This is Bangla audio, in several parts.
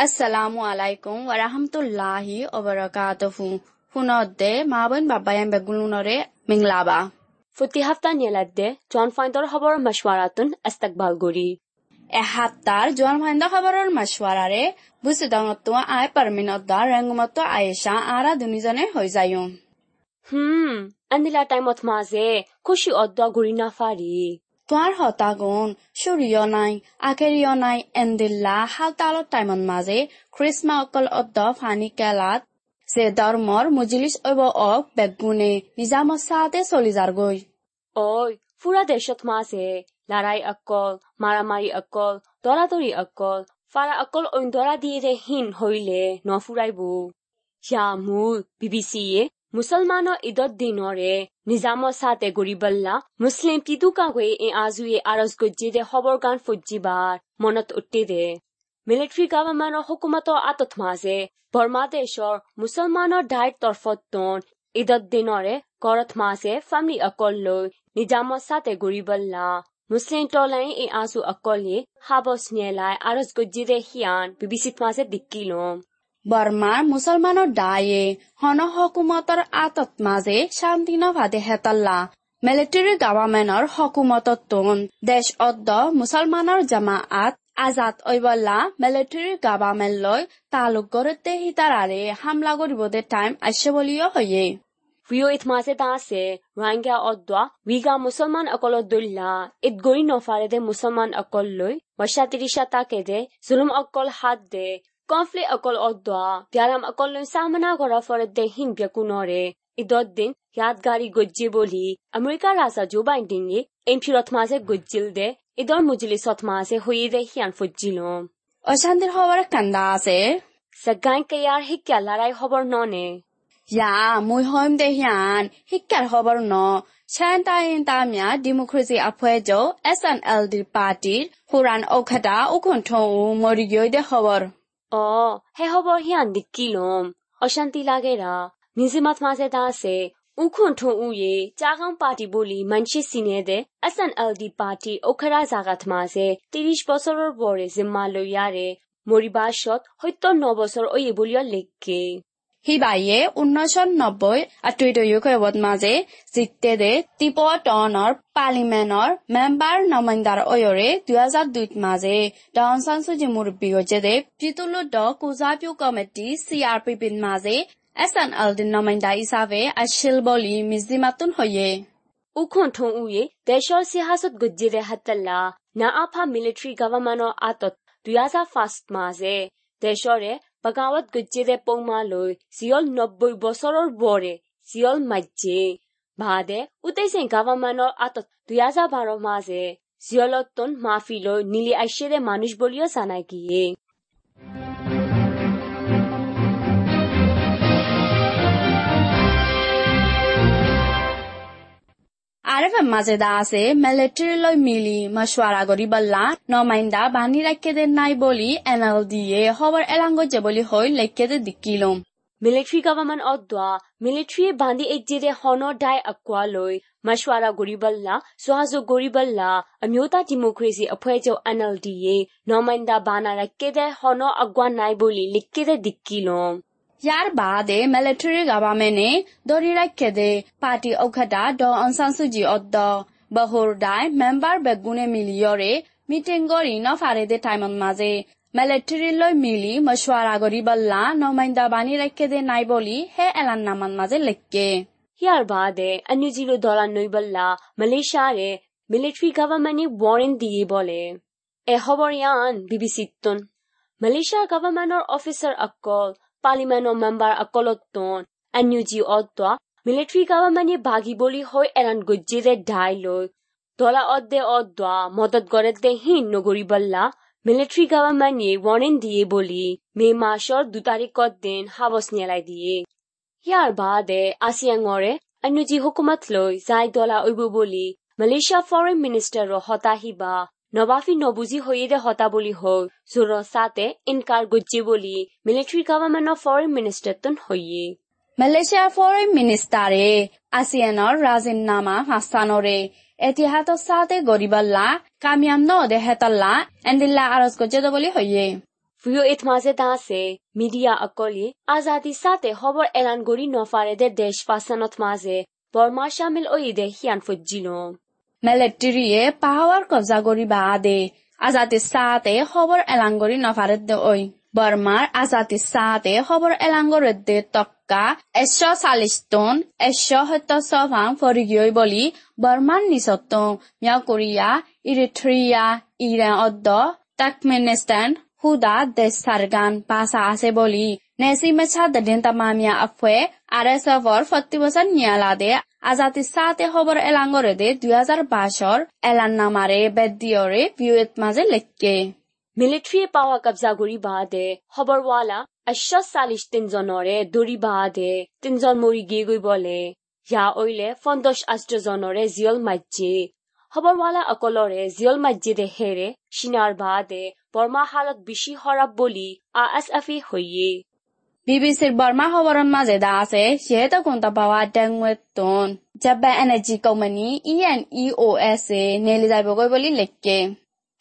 Assalamu alaikum wa rahmatullahi wa barakatuhu. Hunodde mabun babayan begulunore minglaba. Futi hafta nieladde John Finder খবর মশওয়ারাতুন ইস্তেকবাল গরি এহাত্তার জোয়ান ফাইন্দা খবরের মাসওয়ারারে বুসিদংত আয় পারমিনত রেঙ্গুমত আয়েশা আরা দুনিজনে হই যায়ুম হুম আন্দিলা টাইমত মাঝে খুশি অদ্দা গরি না ফারি তোমাৰ যে ধৰ্মৰ অব অক চলি যাৰগৈ ঐ ফুৰা দেশত মাছে লাৰাই অকল মাৰামাৰি অকল দৰা অকল ফাৰা অকল অইন দৰা দিয়ে হীন হৈলে নফুৰাইব যা মোৰ বিবিচিয়ে মুসলমানৰ ঈদত দিনৰে নিজামৰ চাতে গৰিবল্লা মুছলিম তিতুকাকৈ এ আজুয়ে আৰজ গজ্জিদে খবৰ গান ফজ্জিবাৰ মনত উঠি দে মিলিটাৰী গভৰ্ণমেণ্টৰ হুকুমতৰ আঁতত মাজে বৰ্মা দেশৰ মুছলমানৰ ডাইৰ তৰফতন ঈদত দিনৰে ঘৰত মাজে ফামিলি অকল লৈ নিজামৰ চাতে গৰিবল্লা মুছলিম টলাই এ আজু অকলে হাবস নিয়েলাই আৰজ গজ্জিদে হিয়ান বিবিচিত মাজে দিকিলম বৰ্মাৰ মুসলমানৰ দায়ে হন হকুমতৰ আতত মাজে শান্তি নভাদে হেতাল্লা। মিলিটাৰী গভৰ্ণমেণ্টৰ হকুমতত তোন। দেশ অদ্দ মুছলমানৰ জামাআত আজাদ ঐবল্লা মিলিটাৰী গভৰ্ণমেণ্ট লৈ তালুক গড়তে হিতাৰাৰে হামলা কৰিবদে টাইম আছে বুলিও হয়ে। ভিও ইত মাঝে দাসে রোহিঙ্গা অদ্বা উইগা মুসলমান অকল দুল্লা ইত গই নফারে দে মুসলমান অকল লই বর্ষা তিরিশা তাকে দে জুলুম অকল হাত দে কনফ্লি অকল অদ্বা প্যারাম অকল লই সামনা করা ফরে দে হিন বেকুনরে ইদত দিন ইয়াদগারি গজ্জে বলি আমেরিকা রাজা জো বাইডেন য়ে এমফিরত মাঝে গজ্জিল দে ইদর মুজলিসত মাঝে হইয়ে দে হিয়ান ফজ্জিলম অশান্তিৰ খবৰ কান্দা আছে সগাই কেয়ার হিক্কা লড়াই খবর ননে ইয়া মুই হইম দে হিয়ান শিক্ষাৰ খবৰ ন চেণ্টাইন তামিয়া 어, 해허벌 희한 느끼 롬, 어샨띠라게 라, 민스마트마세다 세, 우콘통 우 예, 짜강 파티볼리 만치시네 데, SNLD 파티 오카라자가트마 세, 띠리시버서를 보레 짐말로야 레, 모리바쇼 트, 호이또 노버서 오예볼려 렉 게. সি বাইয়ে ঊনৈশ নব্বৈ মাজে জিতেদে টিপ টনৰ পাৰ্লিমেণ্টৰ মেম্বাৰ নমাইণ্ডাৰ অয়ৰে দুহেজাৰ দুইত মাজে টনচাঞ্চি মুৰব্বীজেদে পিতুলু দ কুজাপিউ কমিটি চি আৰ পি পিৰ মাজে এছ এন এল ডি নমাইণ্ডা হিচাপে আছিল বুলি মিজি মাতোন হয়ে উখন থ উয়ে দেশৰ চিহাচত গুজিৰে হাতলা না আফা মিলিটাৰী গভৰ্ণমেণ্টৰ আঁতত দুহেজাৰ ফাৰ্ষ্ট মাজে। দেশৰে বাগাৱত পৌমা লৈ চিয়ল নব্বৈ বছৰৰ বৰে জিয়ল মাজ্জে ভাদে উতেইছে আঁতত দুই হাজাৰ বাৰ মাঝে মাফি মাফিলৈ নীলি আইছেৰে মানুষ বলিও জানাই গিয়ে আর এফ মাজেদা আছে মেলেট্রির লই মিলি মশওয়ারা গরি বললা নমাইন্দা বানি রাখে দে নাই বলি এন এল ডি এ খবর এলাঙ্গ যে বলি হই লেখে দে দিকিল মিলিট্রি গভর্নমেন্ট অদ্বা মিলিট্রি বান্দি এক জিরে হন ডাই আকুয়া লই মশওয়ারা গরি বললা সোহাজো গরি বললা অমিয়তা ডেমোক্রেসি অফয়ে যে এন ডি এ নমাইন্দা বানা রাখে দে হন আগুয়া নাই বলি লিখে দে দিকিলম ইয়াৰ বাদে মিলিটাৰী গভৰ্ণমেণ্টে ধৰি ৰাখে দে পাৰ্টি ঔষধা ড অনচানসুজি অদ্দ বহুৰ দাই মেম্বাৰ বেগুনে মিলিয়ৰে মিটিং কৰি নফাৰে দে টাইমত মাজে মিলিটাৰীলৈ মিলি মশৱাৰা কৰি বল্লা নমাইন্দা বানি ৰাখে দে নাই বুলি হে এলান নামান মাজে লেখকে ইয়াৰ বাদে অন্যজিলো দলা নৈবল্লা মালয়েছিয়াৰে মিলিটাৰী গভৰ্ণমেণ্টে ৱাৰেণ্ট দিয়ে বলে এ খবৰ ইয়ান বিবিচিতন মালয়েছিয়াৰ গভৰ্ণমেণ্টৰ অফিচাৰ অকল পাৰ্লিমেণ্টৰ মেম্বাৰ অকলতন এনইউজি অদ্বা মিলিটাৰী গভৰ্ণমেণ্টে ভাগি বলি হৈ এৰান গজ্জিৰে ঢাই লৈ দলা অদ্দে অদ্বা মদত গড়ে দে হিন নগৰী বল্লা মিলিটাৰী গভৰ্ণমেণ্টে ৱাৰেণ্ট দিয়ে বুলি মে মাসৰ দু তাৰিখত দিন হাবস নিয়ালাই দিয়ে ইয়াৰ বাদে আসিয়াঙৰে এনইউজি হুকুমত লৈ যাই দলা উইব বুলি নবাফি নবুজি হৈয়ে দে হতা বুলি হৈ জোৰ চাতে ইনকাৰ গজ্জি বুলি মিলিটাৰী গভৰ্ণমেণ্টৰ ফৰেন মিনিষ্টাৰতন হৈয়ে। মালয়েছিয়াৰ ফৰেন মিনিষ্টাৰে আসিয়ানৰ ৰাজিনামা হাস্তানৰে এতিহাদত সাথে গরিবাল্লা কামিয়াম ন দেহেতাল্লা এন্দিল্লা আরজ গজ্জে বুলি হইয়ে ভিওএত মাঝে দাসে মিডিয়া অকলি আজাদি সাথে খবর এলান গড়ি নফারেদে দেশ ফাসানত মাঝে বর্মা শামিল ওইদে হিয়ান ফুজিল মেলেট্ৰিয়ে পাহাৰ কব্জা কৰি বাহ দে আজাদি চাহে খবৰ এলাংগৰি নভাৰে দে ঐ। বৰ্মাৰ আজাতি চাহে খবৰ এলাংগৰি দে টক্কা এশ চাল্লিছ টন এশ সত্য চভাং ফৰিগৈ বুলি বৰ্মাৰ নিচত কোৰিয়া ইৰিথ্ৰিয়া ইৰাণ অদ্দ তাকমেনিস্তান সুদা দেশান পাছা আছে বুলি। নেচি মেচা দিন তামামিয়া আফুৱে আৰ এছ এফৰ ফৰ্টি পাৰ্চেণ্ট নিয়ালাদে আজাতি চাহে খবৰ এলাঙৰে দে দুহেজাৰ বাইছৰ এলান নামাৰে বেদিয়ৰে বিয়েত মাজে লেখকে। মিলিট্ৰীয়ে পাৱা কব্জা কৰি বাহ দে খবৰৱালা আশ্য চাল্লিছ তিনজনৰে দৌৰি বাহ দে তিনজন মৰি গিয়ে গৈ বলে। ইয়া অইলে ফন্দছ আশ্ৰজনৰে জিয়ল মাজ্যে। খবৰৱালা অকলৰে জিয়ল মাজ্যে দেহেৰে চিনাৰ বাহ দে বৰমাহালত বেছি শৰাব বুলি আ এছ এফ হৈয়ে। বিবিসির বর্মা খবরের মাঝে দা আছে সেহেতু কোনটা পাওয়া ডেংওয়েতন জাপান এনার্জি কোম্পানি ইএনইওএস এ নেলি যাইব গৈ বুলি লেখকে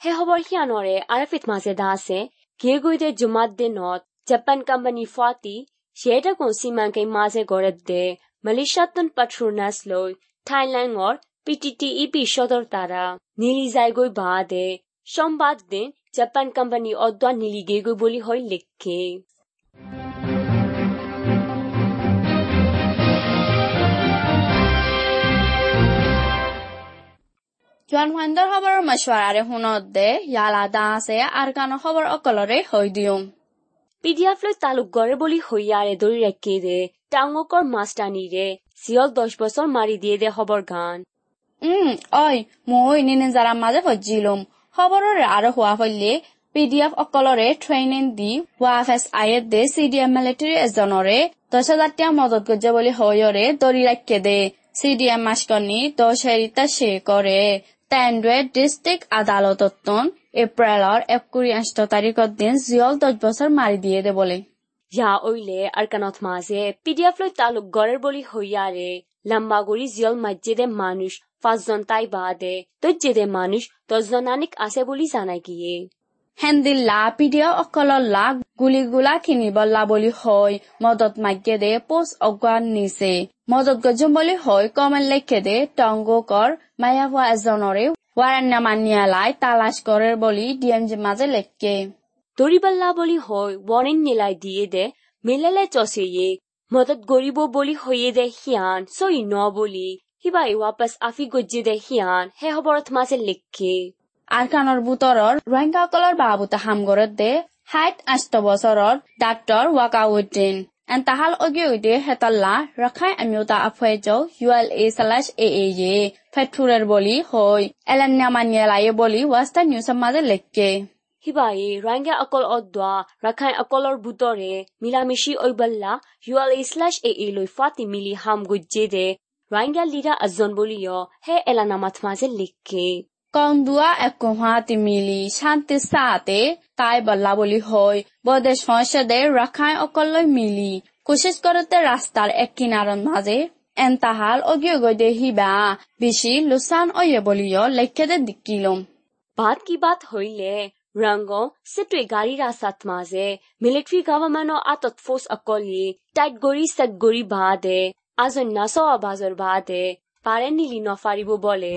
হে খবৰ সিয়ানৰে আৰফিত মাজে দা আছে গিয়ে গৈদে জুমাত দিনত জাপান কোম্পানি ফাটি সেহেতু কোন সীমাঙ্কে মাঝে গড়ে দে মালয়েশিয়াতন পাট্রোনাস লই থাইল্যান্ডর পিটিটিইপি সদর তারা নীলি যায় গৈ বাদে সোমবার দিন জাপান কোম্পানি অদ্বা নীলি গে গৈ বুলি হয় লেখে জোৱান ফাইণ্ডৰ খবৰৰ মছৱাৰাৰে শুনত দে ইয়ালা দা আছে আৰু কানৰ খবৰ অকলৰে হৈ দিওঁ পিডিয়াফলৈ তালুক গড়ে বুলি হইয়ারে দড়ি রেখে দে টাঙ্গকর মাস্টানি রে সিয়ল দশ বছর মারি দিয়ে দে খবর গান উম ঐ মই নিনে যাৰা মাজে ফজিলুম খবৰৰে আৰু হোৱা ফলে পিডিএফ অকলৰে ট্ৰেইনিং দি ৱাফ এছ আই দে চি ডি এম মিলিটাৰী এজনৰে দহ হাজাৰতীয়া মদত গজ্জা বুলি হয়ৰে দৰি ৰাখে দে চি ডি এম মাসকনি দহ হেৰিতা শে কৰে তেন্দ্ৰে ডিষ্ট্ৰিক্ট আদালতত এপ্ৰিলৰ আঠ তাৰিখৰ দিন জিয়ল দহ বছৰ মাৰি দিয়ে দে বলে ইয়া ওইলে আর কানত মাঝে লৈ তালুক গড়ের বলি হইয়ারে লম্বাগুড়ি জিয়ল মাজ্জেদে মানুষ, পাঁচজন তাই বাদে তজ্জেদে মানুষ দশজনানিক আছে বলি জানাই গিয়ে সেন্দি লাপি দিয়ে অকল লাগ গুলি গোলা কিনিব লা বুলি হৈ মদত মাইকে দে পোচ অগুৱান নিছে মদত গজম বুলি হৈ কমল লেখে দে টংগো কৰ। মায়া হোৱা এজনৰে ৱাৰান্য মানিয়ালাই তালাশ কৰে বুলি ডি এম জি মাজে লেখকে দৰিবল্লা বুলি হৈ ৱাৰেন নিলাই দিয়ে দে মিলালে চচে মদত গৰিব বুলি হৈয়ে দে সিয়ান চৈ ন বুলি। সিবাই ৱাপাছ আফি গজি দে সিয়ান সেই খবৰত মাজে লেখকে আৰকানৰ বুটৰৰ ৰোহিংগাসকলৰ বাবুতা হামগৰত দে হাইট আষ্ট বছৰৰ ডাক্তৰ ৱাকাউদ্দিন। এন তাহাল অগি উদে হেতল্লা ৰখাই আমি তা আফয়ে যাওঁ ইউএল এ স্লাশ এ এ এ ফেথুৰৰ বলি হৈ এলেনিয়া মানিয়ালায়ে বলি ৱাস্তা নিউজৰ মাজে লেখকে। হিবাই ৰাংগা অকল অদ্বা ৰাখাই অকলৰ বুটৰে মিলামিচি ঐবল্লা ইউএল এ স্লাশ এ এ লৈ ফাতি মিলি হাম গুজ্জে দে। ৰাংগা লীৰা আজন বলিও হে এলানা মাথ মাজে লিখকে। কংদুয়া একোহাতি মিলি শান্তি সাতে তাই বল্লা বুলি হয় বদেশ সংসদে রাখাই অকললৈ মিলি কোশিশ করতে রাস্তার এক কিনারন মাঝে এন তাহাল অগিয়গদে হিবা বেশি লুসান অয়ে বলিও লেখেদে দিকিলম বাত কি বাত হইলে রঙ্গ সিটুই গাড়ি রাস্তাত মাঝে মিলিটারি গভর্নমেন্ট আতত ফোর্স অকলি টাইট গড়ি সেট গড়ি বাদে আজন নাসো আবাজর বাদে পারে নিলি নফারিব বলে।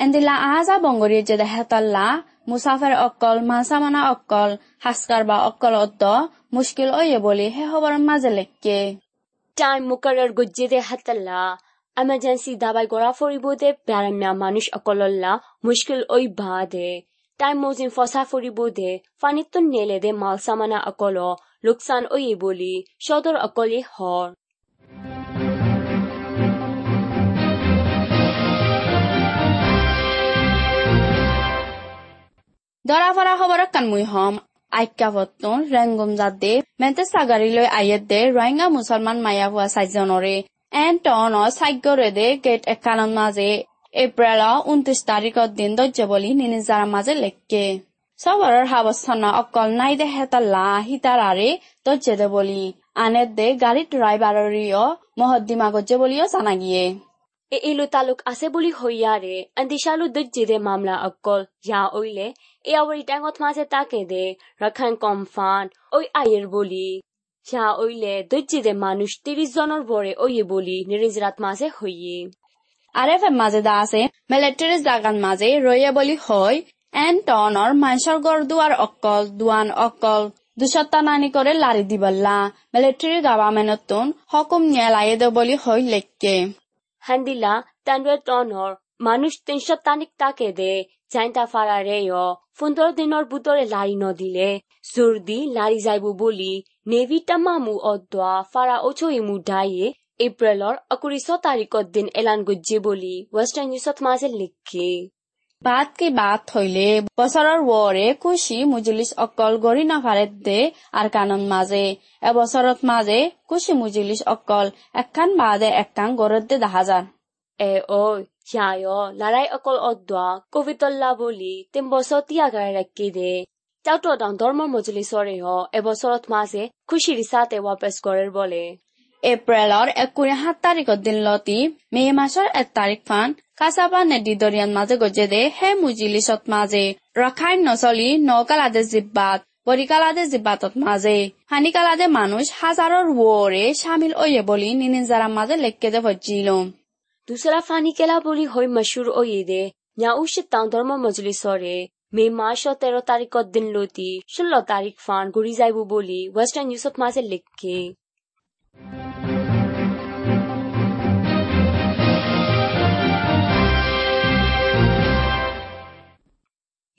এন্দিলা আহাজা বংগরি যে হেতাল্লা মুসাফের অকল মাসামানা অকল হাসকার বা অকল অদ্দ মুশকিল অয়ে বলি হে খবর মাঝে লেখকে টাইম মুকারর গুজ্জে দে হাতাল্লা এমার্জেন্সি দাবাই গড়া ফরিব দে ব্যারামিয়া মানুষ অকলল্লা মুশকিল ওই বাদে টাইম মোজিন ফসা ফরিব দে ফানিত নেলে দে মাল সামানা অকল লোকসান ওয়ে বলি সদর অকলে হর দৰা ফৰা খবৰ কানমুই হম আইকাবতন ৰেংগম জাদে মেন্তে সাগাৰিলৈ আয়েত দে ৰোহিংগা মুছলমান মায়া হোৱা চাৰিজনৰে এন টন চাগ্যৰে দে গেট একানৰ মাজে এপ্ৰিলৰ ঊনত্ৰিশ তাৰিখৰ দিন দৰ্য বুলি নিনিজাৰ মাজে লেখকে চবৰৰ সাৱস্থান অকল নাই দে হেতাল্লা সীতাৰাৰে দৰ্য দে বুলি আনে দে গাড়ী ড্ৰাইভাৰৰীয় মহদ্দিমা গজ্জে বুলিও জানা গিয়ে এলো তালুক আছে বুলি হইয়ারে আন্দিশালু দজ্জেদে মামলা অকল ইয়া ওইলে এ আওয়ারি ট্যাঙ্গত মাঝে তাকে দে রাখান কমফান ওই আয়ের বলি ইয়া ওইলে দজ্জেদে মানুষ তিরিশ জনের বরে ওইয়ে বলি নিরিজরাত মাঝে হইয়ে আরেফে মাঝে দা আছে মিলিটারি জাগান মাঝে রয়ে বলি হয় এন টনৰ মাইসৰ গড় দুৱাৰ অকল দুৱান অকল দুসত্তা নানি করে লারি দিবল্লা মিলিটারি গভর্নমেন্টন হকুম নিয়ে লাই দে বলি হই লেখকে handila tanwe tonor manush tensha tanik ta ke de janta farare yo fundor dinor budore lari no dile surdi lari zaibu boli nevi tamamu odwa fara ocho imu daiye april or akuri so tarikot din elan gujje boli western news at mazel likke Baat কি বাত হইলে বছৰৰ ৱৰে কুশি মুজলিছ অকল গৰি নাফাৰেত দে আর কানন মাঝে এবছৰত মাঝে কুশি মুজলিছ অকল একখান বাদে একখান গৰত দে দেখা যার এ ও ইয়ায় লারাই অকল অদ্দা কবিতল্লা বলি তিন বছর তিয়াগায় রাখি দে। চাউটো দাম ধর্ম মজলি হ এবছরত মাঝে খুশির সাথে ওয়াপস করার বলে। এপ্ৰিলৰ একুৰি সাত তাৰিখৰ দিন লতি, মে মাছৰ এক তাৰিখখন কাছাবা নেদি দৰিয়ান মাজে গজে দে, হে মুজিলিছত মাজে। ৰখাই নচলি, নকালাদে জিব্বাত, বৰিকালাদে জিব্বাতত মাজে। হানিকালাদে মানুষ হাজাৰৰ ৱৰে চামিল অয়ে বুলি নিনিজাৰ মাজে লেখকে দে ভজিল দুচৰা ফানি কেলা বুলি হৈ মাছুৰ অয়ে দে নাউচিত তাওঁ ধৰ্ম মজুলি চৰে মে মাছৰ তেৰ তাৰিখত দিন লতি, ষোল্ল তাৰিখ ফান ঘূৰি যাব বুলি ৱেষ্টাৰ্ণ নিউজত মাজে লেখকে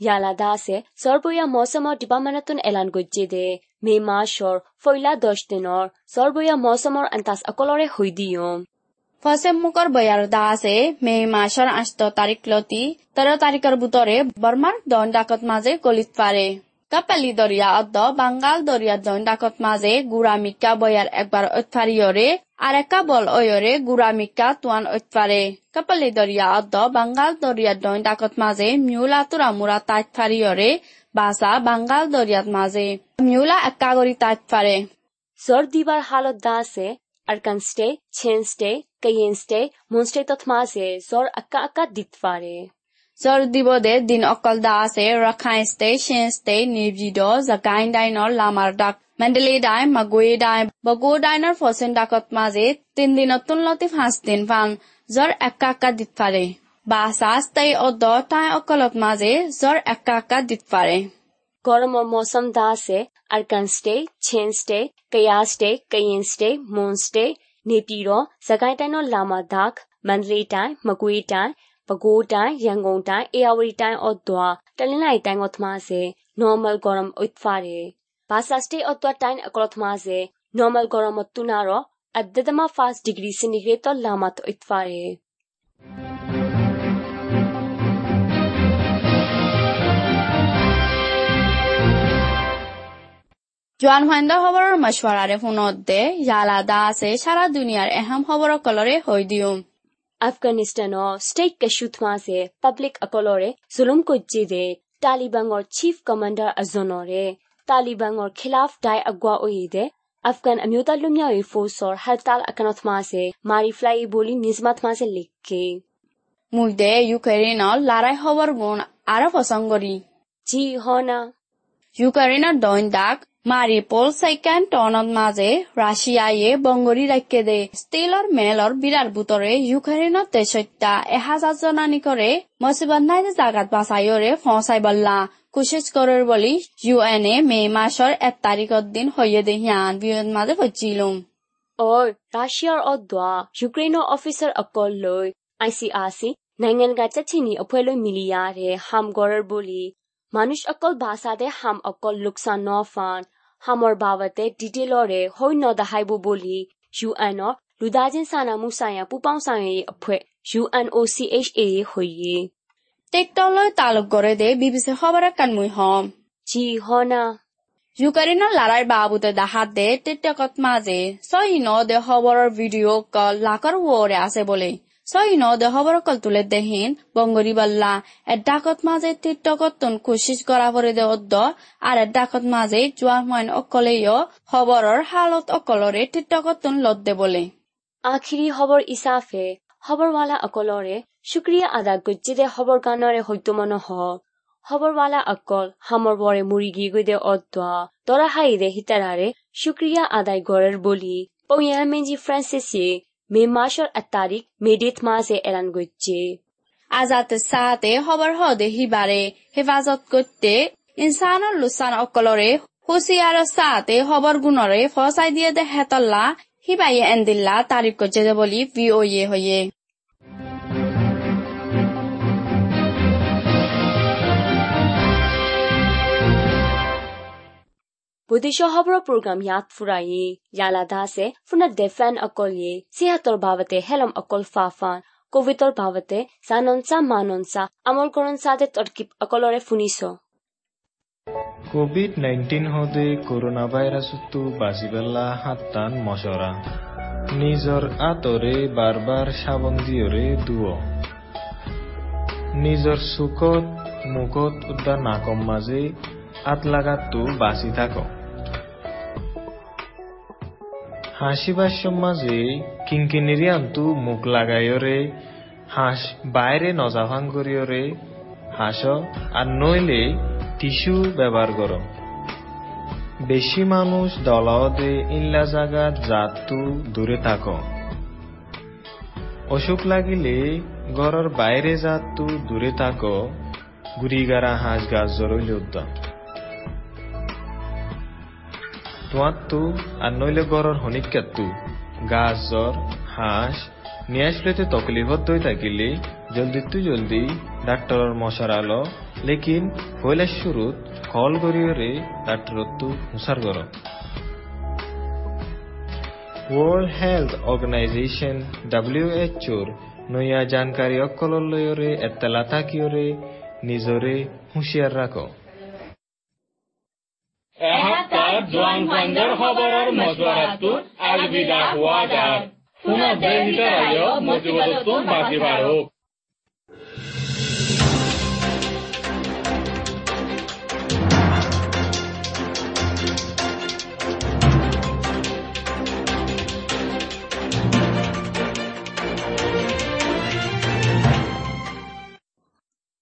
ইয়ালা দাসে সর্বৈয়া মৌসুম ডিপামানাতুন এলান গজ্জে দে মে মাসৰ ফৈলা দশ দিনৰ সর্বৈয়া মৌসুমৰ এন্তাস অকলৰে হৈ দিও ফসেম মুখৰ দা আছে মে মাসৰ আঠ তাৰিখ লতি তেৰ তাৰিখৰ বুটৰে বৰ্মাৰ দন ডাকত মাজে কলিত পাৰে ফয়লা দশ দিনৰ সর্বয়া মৌসুমৰ আন্তাজ অকলৰে হৈ দিয়ম ফসে মুখৰ বয়াৰ দা আছে মে মাছৰ আঠ তাৰিখ লতি তেৰ তাৰিখৰ বুটৰে বৰ্মাৰ দন ডাকত মাজে গলিত পাৰে কাপালি দরিয়া অদ্দ জৰ দিবদে দিন অকল দা আছে ৰখাই ষ্টে চেন ষ্টে নিৰ্জিত জাগাইন ডাইনৰ লামাৰ ডাই মাগুৱী ডাই বগু মাজে তিন দিনত তুলনতি পাঁচ দিন পাং জৰ একা একা দিব পাৰে। বা চাজ তাই অদ অকলত মাজে জৰ একা একা দিব পাৰে। গৰমৰ মৌচম দা আছে আৰ্কান ষ্টে চেন ষ্টে কয়া ষ্টে কয়েন ষ্টে মন ষ্টে নেপিৰ টাইনৰ লামা ডাক মেণ্ডেলি টাই মাগুৱী টাই ပဲခူးတိုင်း၊ရန်ကုန်တိုင်း၊ဧရာဝတီတိုင်းအော့သွာ၊တနင်္လာရီတိုင်းအော့သမားစေ normal gorom oitfare basa state otwa tain akolthma se normal gorom tuna ro addatama fast degree centigrade to lama to oitfare ဂျွမ်ဟန်ဒဟဘရမရှဝရာရဖုန်တ်ဒေယာလာဒါစေရှာရာဒူနီယာအဟမ်ဟဘရကလရေဟိုဒီယုံ ইয়ালাদা আছে সারা দুনিয়ার এহাম খবৰৰ কলৰে হৈ দিওঁ Afghanistan state kashutmase public akolore zulum ko jide Taliban or chief commander azonore Taliban or khilaf dai agwa oide Afghan အမျိုးသားလူမျိုးရေး force or hartal akanot mase mari fly boli nismat mase likke মুইদে ইউক্রেইনৰ লাৰাই খবৰ গুণ আৰু পচংগৰি জি হনা ইউক্রেইনৰ দৈন দাগ মাৰিপল চাইকান টনত মাজে Mariupol second townot maze, Russiaye bongori rakkede, Steelor melor birar butore, Ukrainor teshotta, ehazaz jonani kore, Mosibannai jagat basayore fonsai balla, কোশিশ করার বলি ইউএনএ মে মাসের এক তারিখের দিন হইয়ে দেহিয়ান বিয়ন মাঝে হচ্ছিলুম ও রাশিয়ার অদ্বা ইউক্রেইনৰ অফিচাৰ অকল লৈ আই চি আৰ চি নাইঙেন গাছা চিনি অফুৱে লৈ মিলিয়াৰে হাম গড়ৰ বুলি মানুহ অকল ভাষাতে হাম অকল লোকচান ন ফান সামৰ বাবতে ডিটেলৰে সৈন্য দেখাইব বুলি চি এইচ তালুক গড়ে দে বিবিচে খবৰ কানমুই হম জি হনা জুকাৰিনৰ লাৰাই বাবুতে দেখাত দে টেকত মাজে ছয় ন দে খবৰৰ ভিডিঅ' কল লাখৰ ৱৰে আছে বুলি ছয় ন দেহবৰকল তুলে দেহিন বংগৰী বাল্লা এডাকত মাজে তীৰ্থকতোন কোচিছ কৰা পৰি দে অদ্দ আৰু এডাকত মাজে যোৱা মইন অকলেয় খবৰৰ হালত অকলৰে তীৰ্থকতোন লদ দে বোলে আখিৰি হবৰ ইছাফে খবৰৱালা অকলৰে শুক্ৰিয়া আদা গজ্জি দে খবৰ গানৰে হয়তো মন হ অকল হামৰ বৰে মুৰি গি গৈ দে অদ্দ তৰাহাই দে হিতাৰাৰে শুক্ৰিয়া আদাই গড়ৰ বলি অ মেজি ফ্ৰেন্সেচিয়ে মে মাসর এক তারিখ মেডিত মাসে এলান গজ্জে আজাতে সাহাতে খবর হদে হিবারে হেফাজত করতে ইনসানর লুসান অকলরে হুসিয়ার সাহাতে হবর গুণরে ফসাই দিয়ে দে হেতল্লা হিবাইয়ে এন্দিল্লা তাৰিখ গজ্জে বুলি ইয়ে বৈদেশ্য খবৰ প্ৰগ্ৰাম ইয়াত ফুৰায়ে ইয়ালা দাসে দেফেন অকলিয়ে সিহাতৰ ভাৱতে হেলম অকল ফাফান কোভিডৰ ভাৱতে জাননচা মাননচা আমল কৰনচাতে তৰ্কিব অকলৰে শুনিছ কোভিড নাইন্টিন হদে করোনা ভাইরাসতো বাঁচিবেলা হাত্তান মশরা নিজর আতরে বারবার সাবন দিয়রে দুয় নিজর সুখত মুখত উদ্ধার নাকম মাঝে আত লাগাতো বাঁচি থাক হাসিবার সমাজে কিঙ্কিনিরি আন্তু মুখ লাগাইরে হাঁস বাইরে নজাভাং করিয়রে হাঁস আর নইলে টিস্যু ব্যবহার কর। বেশি মানুষ দলাওদে ইল্লা জাগাত জাতু দূরে থাক। অসুখ লাগিলে ঘরের বাইরে জাতু দূরে থাক। গুড়িগারা হাঁস গাছ জরইল উদ্যান তোমারতো আর নইলে ঘরের হনিকাত্তু গাছ, জ্বর, হাঁস, নিয়ে আসলেতে তকলিফত দই থাকিলে। জলদি তু জলদি ডাক্তরের মশার লেকিন হইলে শুরুত কল করিয়রে ডাক্তরত্তু হুসার কর ওয়ার্ল্ড হেলথ অর্গানাইজেশন ডাব্লিউএচওর নয়া জানকারী অকলর লয়রে এত্তালা থাকিয়রে নিজরে হুঁশিয়ার রাখো। এসপ্তাহ জোৱান আর খবৰৰ মজুৱাৰাটো আলবিদা হোৱা যাৰ বাকি দেশ